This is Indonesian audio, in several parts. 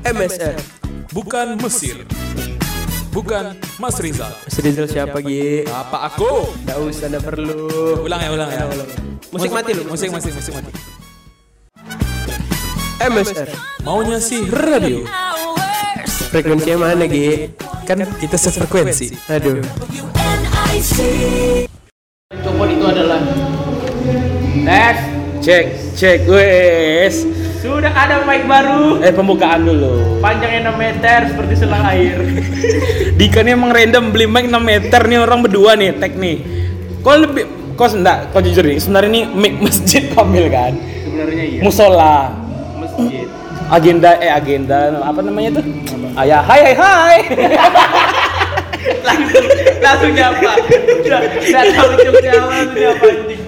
MSR. Bukan Mesir. Bukan Mas Rizal. Mas Rizal siapa Gi? Apa aku? Gak usah, gak perlu. Ulang ya, ulang ya. Musik mati lu. Musik, musik, musik mati. MSR. Maunya sih radio. Frekuensinya mana Gi? Kan kita sefrekuensi. Aduh. Copot itu adalah tes Cek, cek, wes. Sudah ada mic baru Eh pembukaan dulu. panjangnya 6 meter seperti selang air Dika nih emang random beli mic 6 meter nih orang berdua nih tek nih. Kok lebih kok enggak, kok jujur nih sebenarnya ini mic masjid Kamil kan. sebenarnya iya Musola. masjid Agenda eh agenda apa namanya tuh? Ayah, hai hai hai. langsung langsung nyapa udah udah tahu nyapa anjing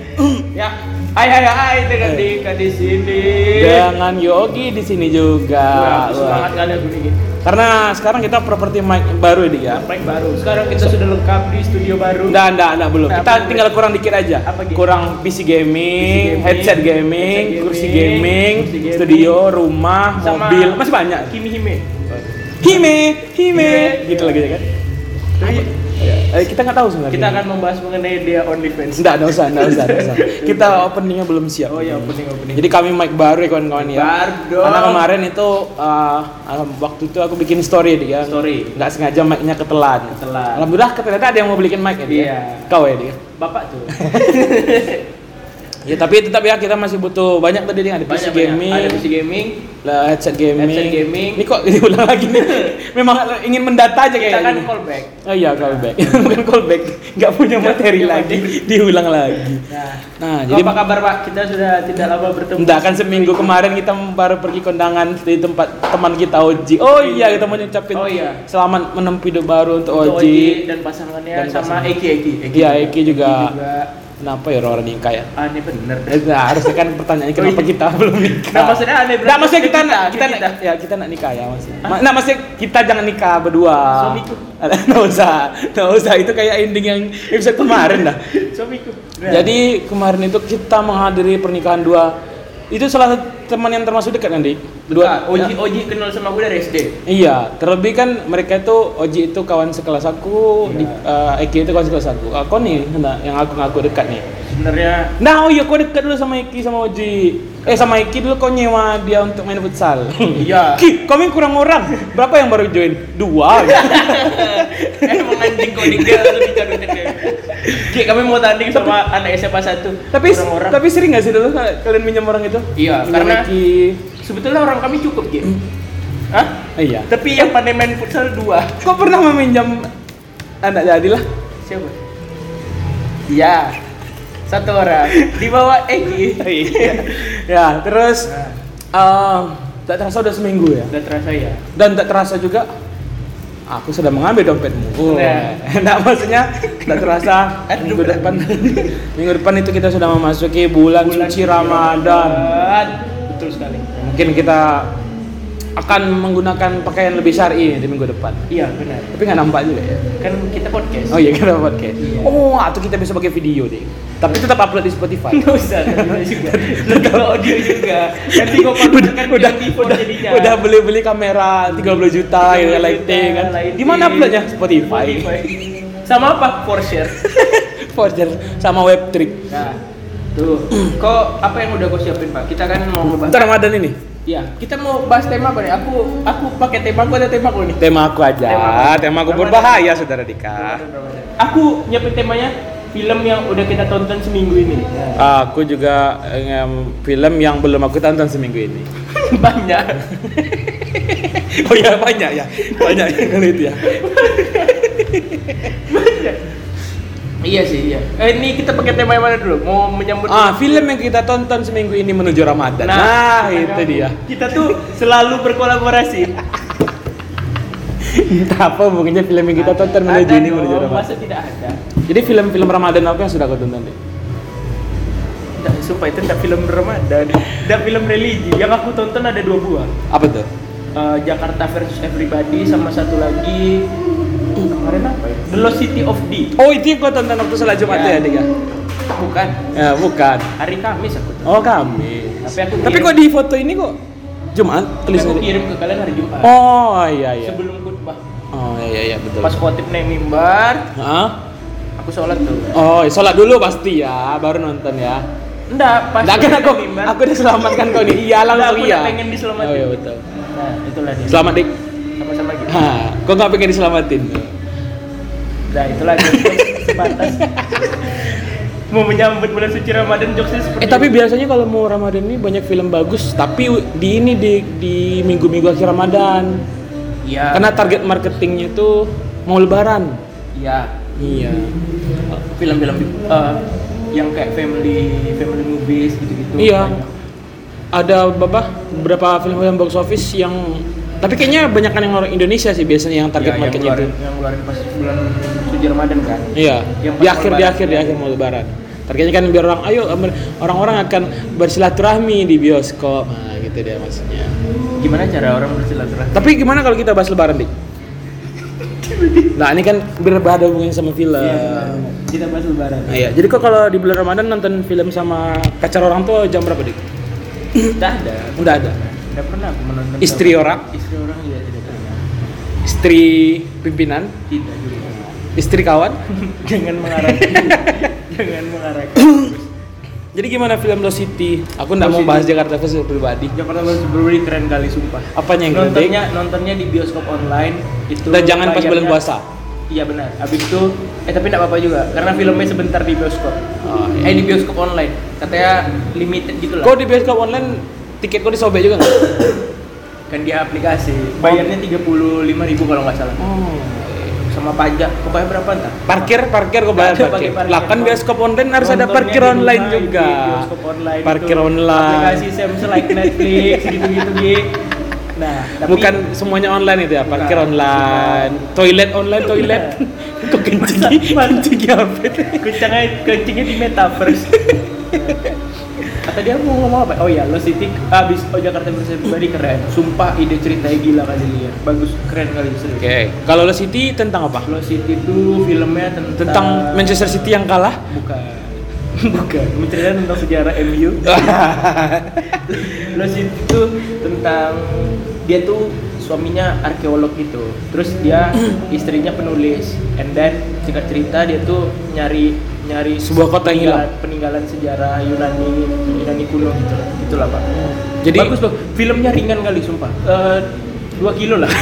ya hai hai hai dengan Dika di sini Dengan Yogi di sini juga. Wah, semangat kali aku nih Karena sekarang kita properti mic baru ini ya. mic baru sekarang kita sudah lengkap di studio baru Enggak, enggak, enggak belum. Nah, Kita apa tinggal kurang dikit aja. Apa gitu? Kurang PC gaming, gaming, headset gaming, headset kursi gaming, gaming, kursi gaming, studio, rumah, sama mobil, masih banyak. Kimi Hime Hime, hime, Hime. gitu lagi ya kan. Jadi, Eh, kita nggak tahu sebenarnya. kita akan membahas mengenai dia OnlyFans Enggak, enggak usah, enggak usah, enggak usah. Kita openingnya belum siap. oh ya opening opening Jadi kami mic baru ya kawan-kawan ya. Baru dong. Karena kemarin itu uh, waktu itu aku bikin story dia. Story. Nggak sengaja mic-nya ketelan. Ketelan. Alhamdulillah ternyata ada yang mau belikin mic ya. dia. Iya. Kau ya dia. bapak tuh Ya tapi tetap ya kita masih butuh banyak tadi nih ada PC gaming, ada PC gaming lah headset gaming. Headset gaming. Ini kok diulang lagi nih? Memang ingin mendata aja kita kayaknya. kan callback Oh iya callback, bukan callback, nggak punya materi lagi, diulang lagi. nah, Nah, jadi jadi apa kabar pak kita sudah tidak lama bertemu Enggak kan seminggu kemarin kita baru pergi kondangan di tempat teman kita Oji. Oh iya kita mau ngucapin Oh iya. selamat menempuh hidup baru untuk Untuk Oji. dan pasangannya Dan sama pasangan. Eki Eki Iya Eki juga. juga Kenapa ya orang nikah ya? aneh bener Nah, harusnya kan pertanyaannya kenapa iya. kita belum nikah? Nah, maksudnya aneh berarti Nah, maksudnya kita, kita, kita, kita. nak- ya kita nak nikah ya maksudnya. Ma- Nah, maksudnya kita jangan nikah berdua. Suamiku. Nggak usah, nggak usah. Itu kayak ending yang episode kemarin dah. suamiku Jadi kemarin itu kita menghadiri pernikahan dua. Itu salah satu teman yang termasuk dekat nanti. dua Oji ya. Oji kenal sama aku dari SD Iya, terlebih kan mereka itu Oji itu kawan sekelas aku, Iya. di, eh, Eki itu kawan sekelas aku. Aku nih, nah, yang aku ngaku dekat nih. sebenarnya Nah, oh iya kau dekat dulu sama Eki sama Oji. Eh sama Eki dulu kau nyewa dia untuk main futsal. Iya. Ki, kami kurang orang. Berapa yang baru join? Dua. emang anjing kok tinggal lebih Ki kami mau tanding sama anak SMA 1 tapi orang-orang tapi sering nggak sih dulu kalian minjem orang itu? Iya, Minjem karena- Eki. sebetulnya orang kami cukup Ki Hah? Iya. Tapi yang pandai main futsal dua Kau pernah meminjam anak jadilah? Siapa? Iya Satu orang Di bawah Eki Iya. ya, terus eh, tak terasa udah seminggu ya. Udah terasa ya Dan tak terasa juga aku sudah mengambil dompetmu. Oh. Nah. Nah, maksudnya tak terasa minggu depan minggu depan itu kita sudah memasuki bulan, suci Ramadan. Betul sekali Mungkin kita akan menggunakan pakaian lebih syar'i di minggu depan. Iya benar Tapi nggak nampak juga ya. Kan kita podcast Oh iya kita podcast. Iya. Oh, atau kita bisa pakai video deh. Tapi tetap upload di Spotify. Nggak usah juga kalau audio juga Nanti kok kan udah udah jadinya udah beli-beli kamera 30 juta ya 30 lighting kan. Di mana uploadnya? Spotify. Sama apa? For share Forger sama webtrick. Nah Tuh Kok apa yang udah kau siapin pak? Kita kan mau ngebahas Ramadan ini. Iya, kita mau bahas tema apa nih? Aku aku pakai tema aku ada tema aku nih. Tema aku aja. Tema aku. Tema aku berbahaya saudara Dika. Aku nyiapin temanya film yang udah kita tonton seminggu ini. Aku juga em, film yang belum aku tonton seminggu ini. Banyak. Oh ya banyak ya, banyak ya kalau itu ya. Iya sih, iya. Eh, ini kita pakai tema yang mana dulu? Mau menyambut Ah, film yang kita tonton seminggu ini menuju Ramadan. Nah, itu dia. Kita tuh selalu berkolaborasi. Entah apa hubungannya film yang kita tonton menuju Ada ini dong, menuju Ramadan. Masa tidak ada? Jadi film-film Ramadan apa yang sudah kau tonton deh? Nggak, sumpah itu enggak film Ramadan, enggak film religi. Yang aku tonton ada dua buah. Apa tuh? Eh, Jakarta versus Everybody sama satu lagi kemarin apa ya? The Lost City of D. Oh itu yang kau tonton waktu sholat Jumat Ya. ya, Dika? Bukan. Ya bukan. Hari Kamis aku tonton. Oh kami. Tapi aku Tapi kok di foto ini kok Jumat tulisannya. aku kirim ke kalian hari Jumat. Oh iya iya. Sebelum khutbah. Oh iya iya betul. Pas khotib naik mimbar, Hah? aku sholat tuh. Oh, sholat dulu pasti ya, baru nonton ya. Enggak, pas Enggak kan aku, mimbar. aku diselamatkan kau nih. Iya langsung aku iya. udah pengen diselamatin. Oh iya betul. Nah, itulah dia. Selamat dik. Gitu. Hah, kok nggak pengen diselamatin? Nah, itulah dia sebatas mau menyambut bulan suci Ramadan jokesnya seperti Eh tapi biasanya kalau mau Ramadan ini banyak film bagus, tapi di ini di di minggu-minggu akhir Ramadan. Iya. Karena target marketingnya itu mau Lebaran. Iya. Iya. Film-film eh, yang kayak family family movies gitu-gitu. Iya. banyak. Ada beberapa beberapa film-film box office yang tapi kayaknya banyak yang orang Indonesia sih biasanya yang target yang marketnya itu. yang ngeluarin pas bulan suci Ramadan kan. Iya. Yang Di akhir di akhir di akhir mau Lebaran. Targetnya kan biar orang ayo orang-orang akan bersilaturahmi di bioskop. Nah, gitu dia maksudnya. Gimana cara orang bersilaturahmi? Tapi gimana kalau kita bahas Lebaran, Dik? Nah, ini kan berbeda hubungannya sama film. Iya, kita bahas lebaran. Nah, iya. Jadi kok kalau di bulan Ramadan nonton film sama pacar orang tua jam berapa, Dik? Tidak ada. Udah ada. Tidak pernah aku menonton. Istri orang? Istri orang juga tidak pernah. Istri pimpinan, Tidak juga. istri kawan. Jangan mengarah. Jangan mengarah. Jadi gimana film Lost City? Aku nggak mau City. bahas Jakarta versi pribadi. Jakarta Lost Brewery keren kali sumpah. Apanya yang keren, Dik? nontonnya nontonnya di bioskop online itu Dan jangan pas bulan puasa. Iya benar. Abis itu eh tapi enggak apa-apa juga karena filmnya sebentar di bioskop. Oh, iya. Eh di bioskop online. Katanya limited gitu lah. Kok di bioskop online tiket kok disobek juga nggak? Kan dia aplikasi. Bayarnya 35.000 kalau nggak salah. Oh. Sama pajak. Pokoknya berapa entar? Parkir, parkir kok bayar parkir. parkir. Lah kan bioskop online harus ada parkir online rumah, juga. bioskop online Parkir itu. online. Aplikasi Samsung like Netflix gitu-gitu Gi. Nah, tapi Bukan semuanya online itu ya, parkir Bukan. online, toilet online, toilet. Kok kencing? Kencing apa itu? kencingnya di metaverse. Kata dia mau ngomong apa? Oh ya, Lost City abis oh Jakarta Bersih Pribadi keren. Sumpah ide ceritanya gila kali dia. Bagus, keren kali serius. Oke, kalau Lost City tentang apa? Lost City itu filmnya tentang Tentang Manchester City yang kalah? bukan bukan menceritakan tentang sejarah MU Lost City itu tentang dia tuh suaminya arkeolog gitu terus dia istrinya penulis and then singkat cerita dia tuh nyari nyari Sebuah kota yang hilang. peninggalan, sejarah Yunani Yunani kuno gitu gitulah pak Jadi- bagus loh filmnya ringan kali sumpah Eh, dua kilo lah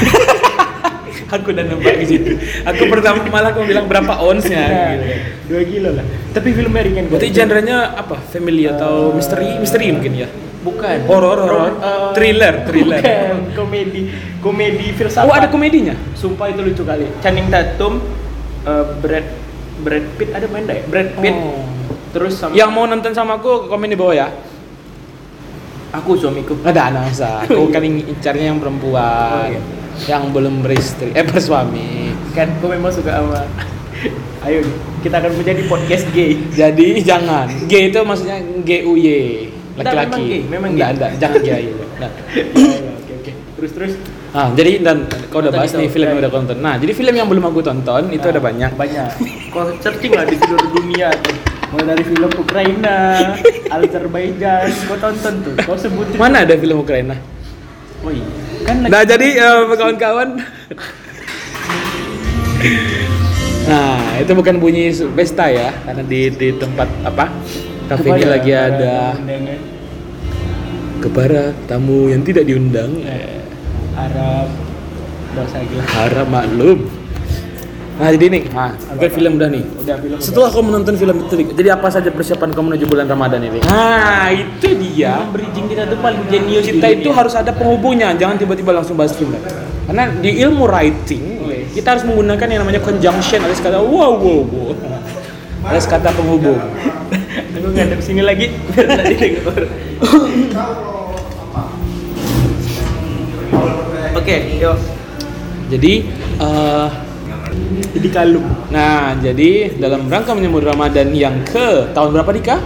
Aku udah nembak di situ. Aku pertama malah aku bilang berapa onsnya. Nah, gitu. dua kilo lah tapi filmnya ringan Berarti genre-nya apa? Family atau misteri? Misteri mungkin ya? bukan Horor, horor. Eh, Thriller, thriller. bukan. komedi komedi filsafat Oh, ada komedinya? sumpah itu lucu kali Channing Tatum eh, Brad Brad Pitt ada main nggak ya Brad Pitt Oh. terus sama Yang mau nonton sama aku komen di bawah ya. aku suamiku Ada anak masa. Aku kan ingin carinya yang perempuan. Oh, iya. Yang belum beristri, eh bersuami. kan kau memang suka sama ayo kita akan menjadi podcast gay Jadi jangan. G itu maksudnya G U Y. Enggak, memang Laki-laki. gay, memang Enggak gay. ada, jangan gay. Nah. terus terus Ah, jadi dan kau udah bahas nih film yang ya. udah kau tonton. Nah, jadi film yang belum aku tonton itu ada banyak. banyak kau searching lah di seluruh dunia mulai dari film Ukraina Azerbaijan kau tonton tuh kau sebutin Mana ada film Ukraina? oh iya kan Nah, jadi eh, kawan-kawan. nah, itu bukan bunyi pesta ya, karena di di tempat apa? Kafe ini lagi ada undangan kepada tamu yang tidak diundang. eh, Arab dosa gila Harap maklum. Nah, jadi nih, nah, bukan film udah nih. udah film Setelah kau menonton film itu, jadi apa saja persiapan kau menuju bulan Ramadan ini? Nah, itu dia. bridging kita tuh paling jenius Kita itu dunia. harus ada penghubungnya, jangan tiba-tiba langsung bahas film. Karena di ilmu writing, kita harus menggunakan yang namanya conjunction alias kata wow wow wow. Alias kata penghubung. aku ngadep sini lagi biar tadi denger oke yuk Jadi eh, jadi kalung nah, jadi dalam rangka menyambut Ramadan yang ke tahun berapa Dika?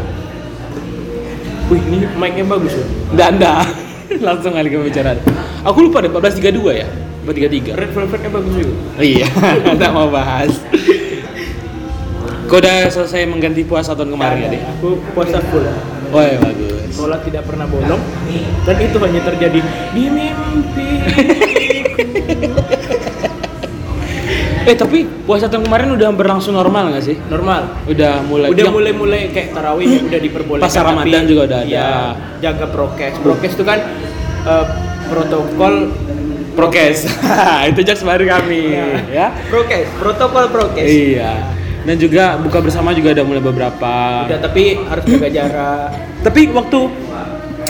wih ini mic-nya bagus loh Nggak, nggak. langsung kali ke pembicaraan. Aku lupa deh 1432 ya? 1433. red velvetnya bagus juga Iya, tak mau bahas. Kau udah selesai mengganti puasa tahun kemarin ya, Dek? aku puasa full Woi, bagus. sholat tidak pernah bolong dan itu hanya terjadi di mimpi Eh, tapi puasa tahun kemarin udah berlangsung normal nggak sih? normal Udah mulai udah mulai mulai kayak tarawih ya, udah diperbolehkan tapi Ramadan juga udah ada. iya, jaga prokes prokes itu kan eh, protokol prokes. itu jokes baru kami, ya. prokes protokol prokes Iya. Dan juga buka bersama juga udah mulai beberapa. udah tapi harus jaga jarak Tapi waktu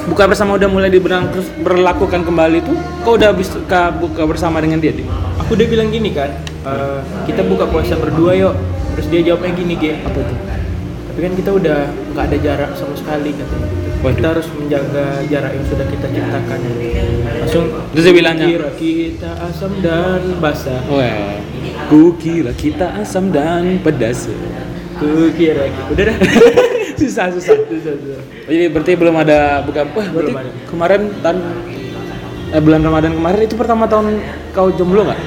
buka bersama udah mulai diberlakukan kembali tuh, kau udah bisa buka bersama dengan dia, Dik? aku udah bilang gini kan eh, kita buka puasa berdua yuk terus dia jawabnya gini Ge apa tuh tapi kan kita udah nggak ada jarak sama sekali katanya gitu. Waduh. kita harus menjaga jarak yang sudah kita ciptakan langsung Terus dia bilangnya? kira kita asam dan basah Wah, ku kira kita asam dan pedas. kukira udah dah susah, susah. Susah, susah. Jadi berarti belum ada buka. Wah, berarti Belum ada. kemarin tahun eh, bulan Ramadan kemarin itu pertama tahun kau jomblo nggak?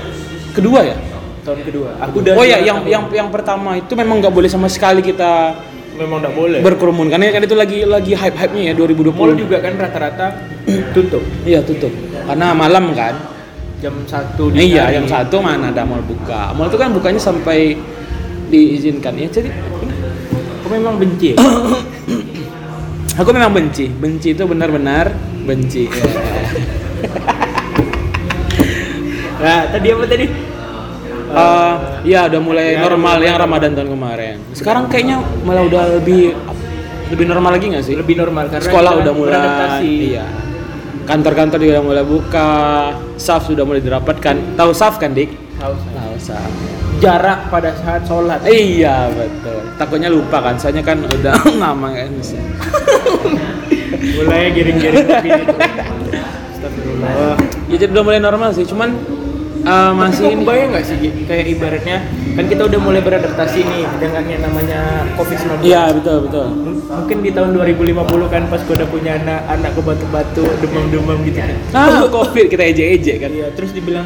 Kedua ya? tahun kedua aku udah oh ya, yang tahun. yang yang pertama itu memang nggak boleh sama sekali kita memang udah boleh berkerumun karena kan itu lagi lagi hype hype nya ya 2020. mall juga kan rata-rata tutup Iya tutup. Karena malam kan. Jam satu Nah, iya, yang satu mana ada mall buka. Mall itu kan bukanya sampai diizinkan ya. Jadi aku memang benci ya? aku memang benci. Benci itu benar-benar benci. Ya. nah tadi apa tadi Eh, Iya udah mulai Ya, normal yang Ramadan tahun kemarin. Sekarang kayaknya malah udah lebih lebih normal lagi nggak sih? lebih normal karena Sekolah udah mulai. Iya. Kantor-kantor juga udah mulai buka, SAF sudah mulai dirapatkan. Tahu SAF kan, Dik? Tahu saya. Tahu SAF. jarak pada saat sholat Iya, betul. Takutnya lupa kan, soalnya kan udah lama kan. mulai giring-giring kopi itu. Astagfirullah. Ya jadi udah mulai normal sih, cuman eh, Masih masih ini. bayang nggak sih kayak ibaratnya kan kita udah mulai beradaptasi nih dengan yang namanya COVID-19. Iya, betul, betul. M- Mungkin di tahun 2050 kan pas gue udah punya anak, anak ke batu-batu, demam-demam gitu kan. Ah, Covid kita ejek-ejek kan. Iya, terus dibilang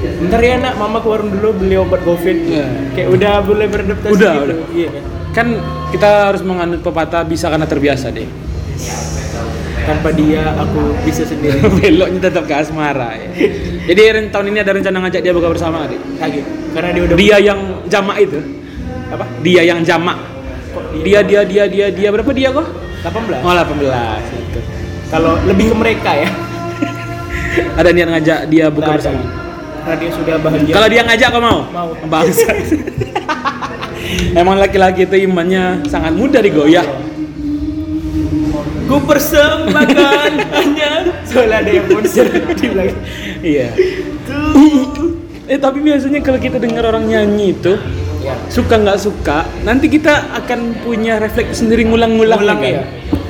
Bentar ya nak, mama ke warung dulu beli obat covid Iya. Kayak udah mulai beradaptasi Udah, gitu udah. Iya kan Kan kita harus menganut pepatah bisa karena terbiasa deh. Tanpa dia aku bisa sendiri Beloknya tetap ke asmara ya. Jadi tahun ini ada rencana ngajak dia buka bersama nggak, Dik? Lagi Karena dia udah Dia yang jamak itu. Apa? Dia yang jamak. Kok Dia dia dia dia dia berapa dia kok? 18 Oh 18 gitu. Kalau lebih ke mereka ya Ada niat ngajak dia buka bersama. Karena dia sudah bahagia Kalau dia ngajak kau mau? Mau. Bangsa. Emang laki-laki itu imannya sangat mudah digoyah. Ku persembahkan hanya Soalnya ada yang monster di belakang Iya. eh tapi biasanya kalau kita dengar orang nyanyi itu Ya. suka nggak suka, nanti kita akan punya refleks sendiri ngulang-ngulang Ngulang, kan. iya.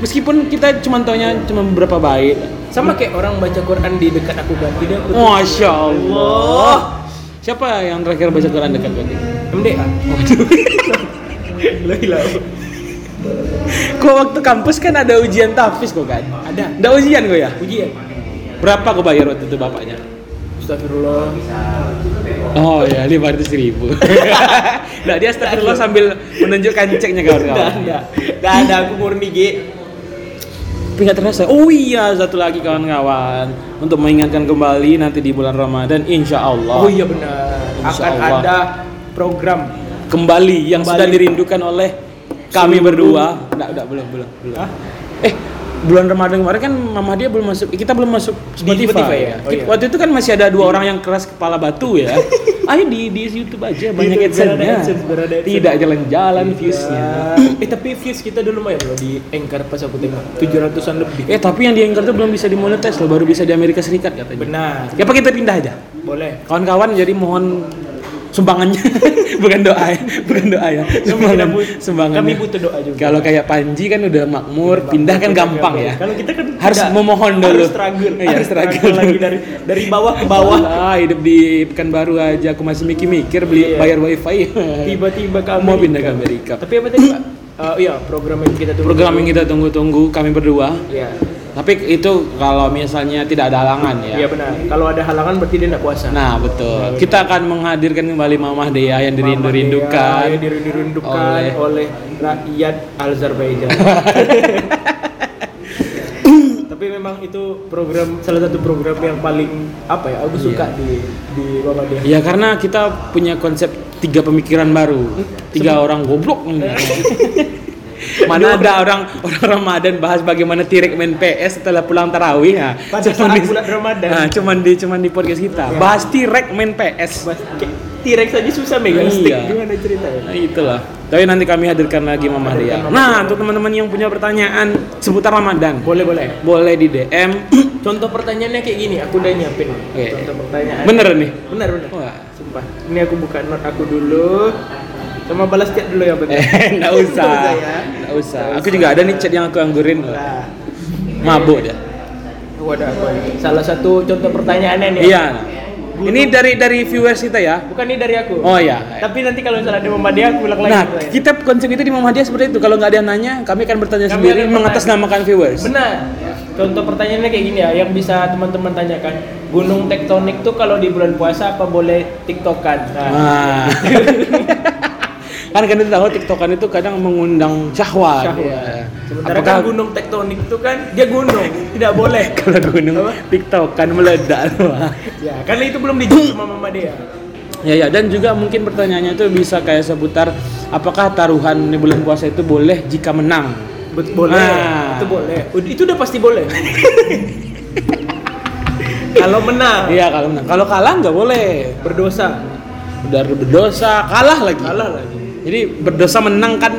Meskipun kita cuma taunya cuma beberapa bait. Sama kayak orang baca Quran di dekat aku ganti dia aku Masya Allah. Siapa yang terakhir baca Quran dekat kau? MDA Waduh Gila Kok waktu kampus kan ada ujian tahfiz kok kan? Ada Ada ujian kok ya? Ujian Berapa kau bayar waktu itu bapaknya? Astagfirullah Oh ya, lima ratus ribu. Nah dia astagfirullah sambil menunjukkan ceknya kawan-kawan. Enggak ada aku murni Gi Tapi nggak terasa. Oh iya, satu lagi kawan-kawan. Untuk mengingatkan kembali nanti di bulan Ramadan, insya Allah. Oh iya benar Insya Akan Allah. ada program Kembali yang Kembali. sudah dirindukan oleh kami berdua. Enggak, enggak, belum, belum, belum. Hah? Eh, bulan Ramadan kemarin kan mama dia belum masuk, kita belum masuk Spotify. Spotify ya? Oh iya. Waktu itu kan masih ada dua orang yang keras kepala batu ya. Ayo di di YouTube aja banyak adsense-nya. adsense. Tidak jalan-jalan views-nya. Eh tapi views kita dulu lumayan loh di Anchor pas aku tengok 700an lebih Eh tapi yang di Anchor tuh belum bisa dimonetize loh, baru bisa di Amerika Serikat katanya. Benar Ya apa kita pindah aja? Boleh Kawan-kawan jadi mohon sumbangannya, bukan doa ya, bukan doa ya, sumbangan, sumbangan. Kami butuh doa juga Kalau kayak Panji kan udah makmur, pindah kan gampang ya. Kalau kita kan Harus tidak. memohon dulu. Harus struggle Iya, Harus struggle. lagi dari dari bawah ke bawah Ah, hidup di Pekanbaru aja aku masih mikir-mikir beli Iya. bayar wifi. Tiba-tiba ke mau pindah ke Amerika. Tapi apa tadi Pak? Eh, iya program yang kita tunggu Program yang kita tunggu-tunggu kami berdua. Iya Tapi itu kalau misalnya tidak ada halangan ya. Iya benar Kalau ada halangan berarti dia tidak puasa Nah betul. Kita akan menghadirkan kembali Mamah Dea yang dirindu-rindukan. Yang dirindu-rindukan oleh- oleh rakyat Azerbaijan Tapi memang itu program salah satu program yang paling apa ya? Aku suka di di Muhammadiyah. Ya karena kita punya konsep tiga pemikiran baru, tiga orang goblok. Mana ada orang orang Ramadan bahas bagaimana Tirek main PS setelah pulang tarawih ya. Pada saat bulan Ramadan. Nah, cuman di cuman di podcast kita. Bahas Tirek main PS. Mas, kayak T-Rex aja susah megang stick. Iya. Gimana ceritanya? Nah, itulah. Tapi nanti kami hadirkan lagi Mama Ria. Nah, untuk teman-teman yang punya pertanyaan seputar Ramadan, Boleh boleh. boleh di DM. Contoh pertanyaannya kayak gini, aku udah nyiapin. Oke. Contoh pertanyaan. Bener nih. Benar benar. Wah. Sumpah. Ini aku buka note aku dulu. Sama balas chat dulu penting. Eh, enggak usah. Nggak usah ya. Enggak usah. Aku juga ada nih chat yang aku anggurin. Nah, Mabuk dia. waduh. Salah satu contoh pertanyaannya nih. Iya. Ini dari dari viewers kita ya. Bukan ini dari aku. Oh iya. Tapi nanti kalau misalnya ada Muhammadiyah aku ulang lagi. Nah, pertanyaan. kita konsep itu di Muhammadiyah seperti itu. Kalau nggak ada yang nanya, kami akan bertanya Kami sendiri akan mengatasnamakan viewers. Benar. Contoh pertanyaannya kayak gini ya, yang bisa teman-teman tanyakan. Gunung tektonik tuh kalau di bulan puasa apa boleh tiktokan? Nah, Nah. kan kan kita tahu tiktokan itu kadang mengundang syahwat. syahwat. Ya. Sementara Apakah kan gunung tektonik itu kan dia gunung, tidak boleh. kalau gunung Apa? tiktokan meledak? Ya, karena itu belum dijawab sama Mama Dea. Ya ya dan juga mungkin pertanyaannya itu bisa kayak seputar apakah taruhan di bulan puasa itu boleh jika menang? Bet- boleh, Nah. itu boleh. Itu udah pasti boleh. kalau menang, Iya kalau menang. Kalau kalah nggak boleh. berdosa, Udah berdosa kalah lagi. kalah lagi. Jadi berdosa menang kan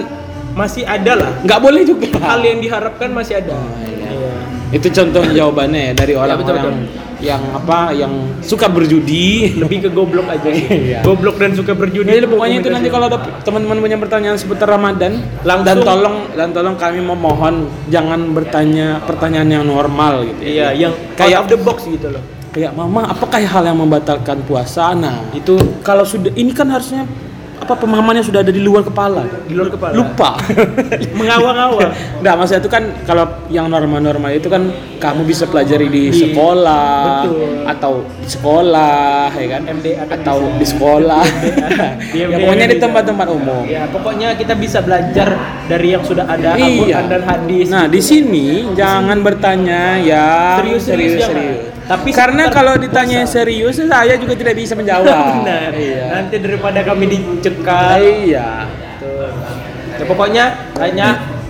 Masih ada lah. nggak boleh juga. Hal yang diharapkan masih ada. Oh, iya. Iya. Itu contoh jawabannya ya dari betul, orang-orang yang apa yang suka berjudi. Lebih ke goblok aja sih. Iya. Goblok dan suka berjudi. Jadi pokoknya itu nanti kalau ada teman-teman punya pertanyaan seputar Ramadan Langsung. dan tolong dan tolong kami memohon jangan bertanya pertanyaan yang normal gitu. Iya, yang Kayak- kayak of the box gitu loh. Kayak mama, apakah hal yang membatalkan puasa? Nah, itu kalau sudah ini kan harusnya apa pemahamannya sudah ada di luar kepala. Di luar kepala. Lupa. Mengawang-awang. Nggak, maksudnya itu kan kalau yang normal-normal itu kan kamu bisa pelajari di, Di- sekolah betul. atau di sekolah ya kan MDA kan atau bisa. di sekolah. Di ya pokoknya di tempat-tempat umum. Ya, pokoknya kita bisa belajar dari yang sudah ada Al-Quran dan hadis. Nah, di sini jangan bertanya ya Serius, serius, serius, jangan. serius. Tapi karena kalau ditanya serius saya juga tidak bisa menjawab. Benar. Iya. Nanti daripada kami dicekal. Iya. Tuh. Ya, pokoknya tanya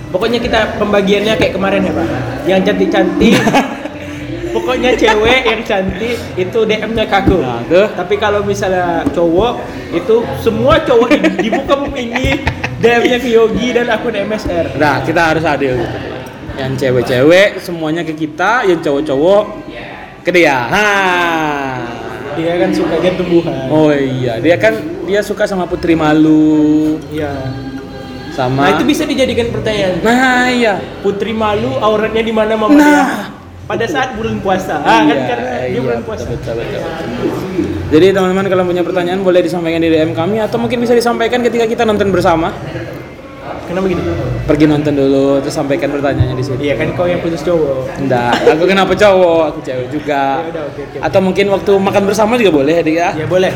pokoknya kita pembagiannya kayak kemarin ya, Pak. Yang cantik-cantik Pokoknya cewek yang cantik itu DM-nya ke aku. Nah, tuh. Tapi kalau misalnya cowok itu semua cowok di, di muka bumi ini DM-nya ke Yogi dan akun MSR. Nah, kita harus adil gitu. Yang cewek-cewek semuanya ke kita, yang cowok-cowok ke dia. Ha. Dia kan sukanya tumbuhan. Oh iya, dia kan dia suka sama Putri Malu, Iya. sama Nah, itu bisa dijadikan pertanyaan. Nah, iya. Putri malu auratnya di mana mama Nah. dia? Pada saat bulan puasa. Ah, kan Iya, karena dia iya, bulan puasa. betul, betul, betul. Jadi teman-teman kalau punya pertanyaan boleh disampaikan di DM kami atau mungkin bisa disampaikan ketika kita nonton bersama. Kenapa gitu? Pergi nonton dulu terus sampaikan pertanyaannya di sini. Iya kan kau yang khusus cowok. Enggak, aku kenapa cowok, aku cewek juga. Ya udah, oke, oke. Atau mungkin waktu makan bersama juga boleh adik ya. Ya boleh.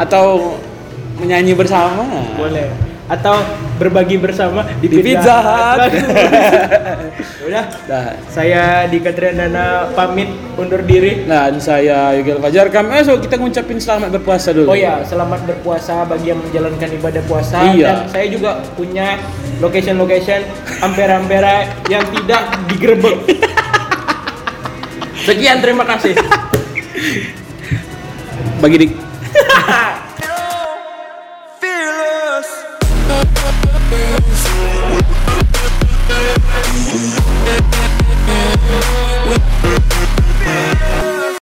Atau menyanyi bersama. Boleh. Atau berbagi bersama di, Di Pizza Hut. Udah, Nah, saya di Dana pamit undur diri. dan saya Yugel Fajar. Kami eh, so kita ngucapin selamat berpuasa dulu. Oh ya, selamat berpuasa bagi yang menjalankan ibadah puasa. Iya. Dan saya juga punya location-location ampera-ampera yang tidak digerebek. Sekian, terima kasih. Bagi dik.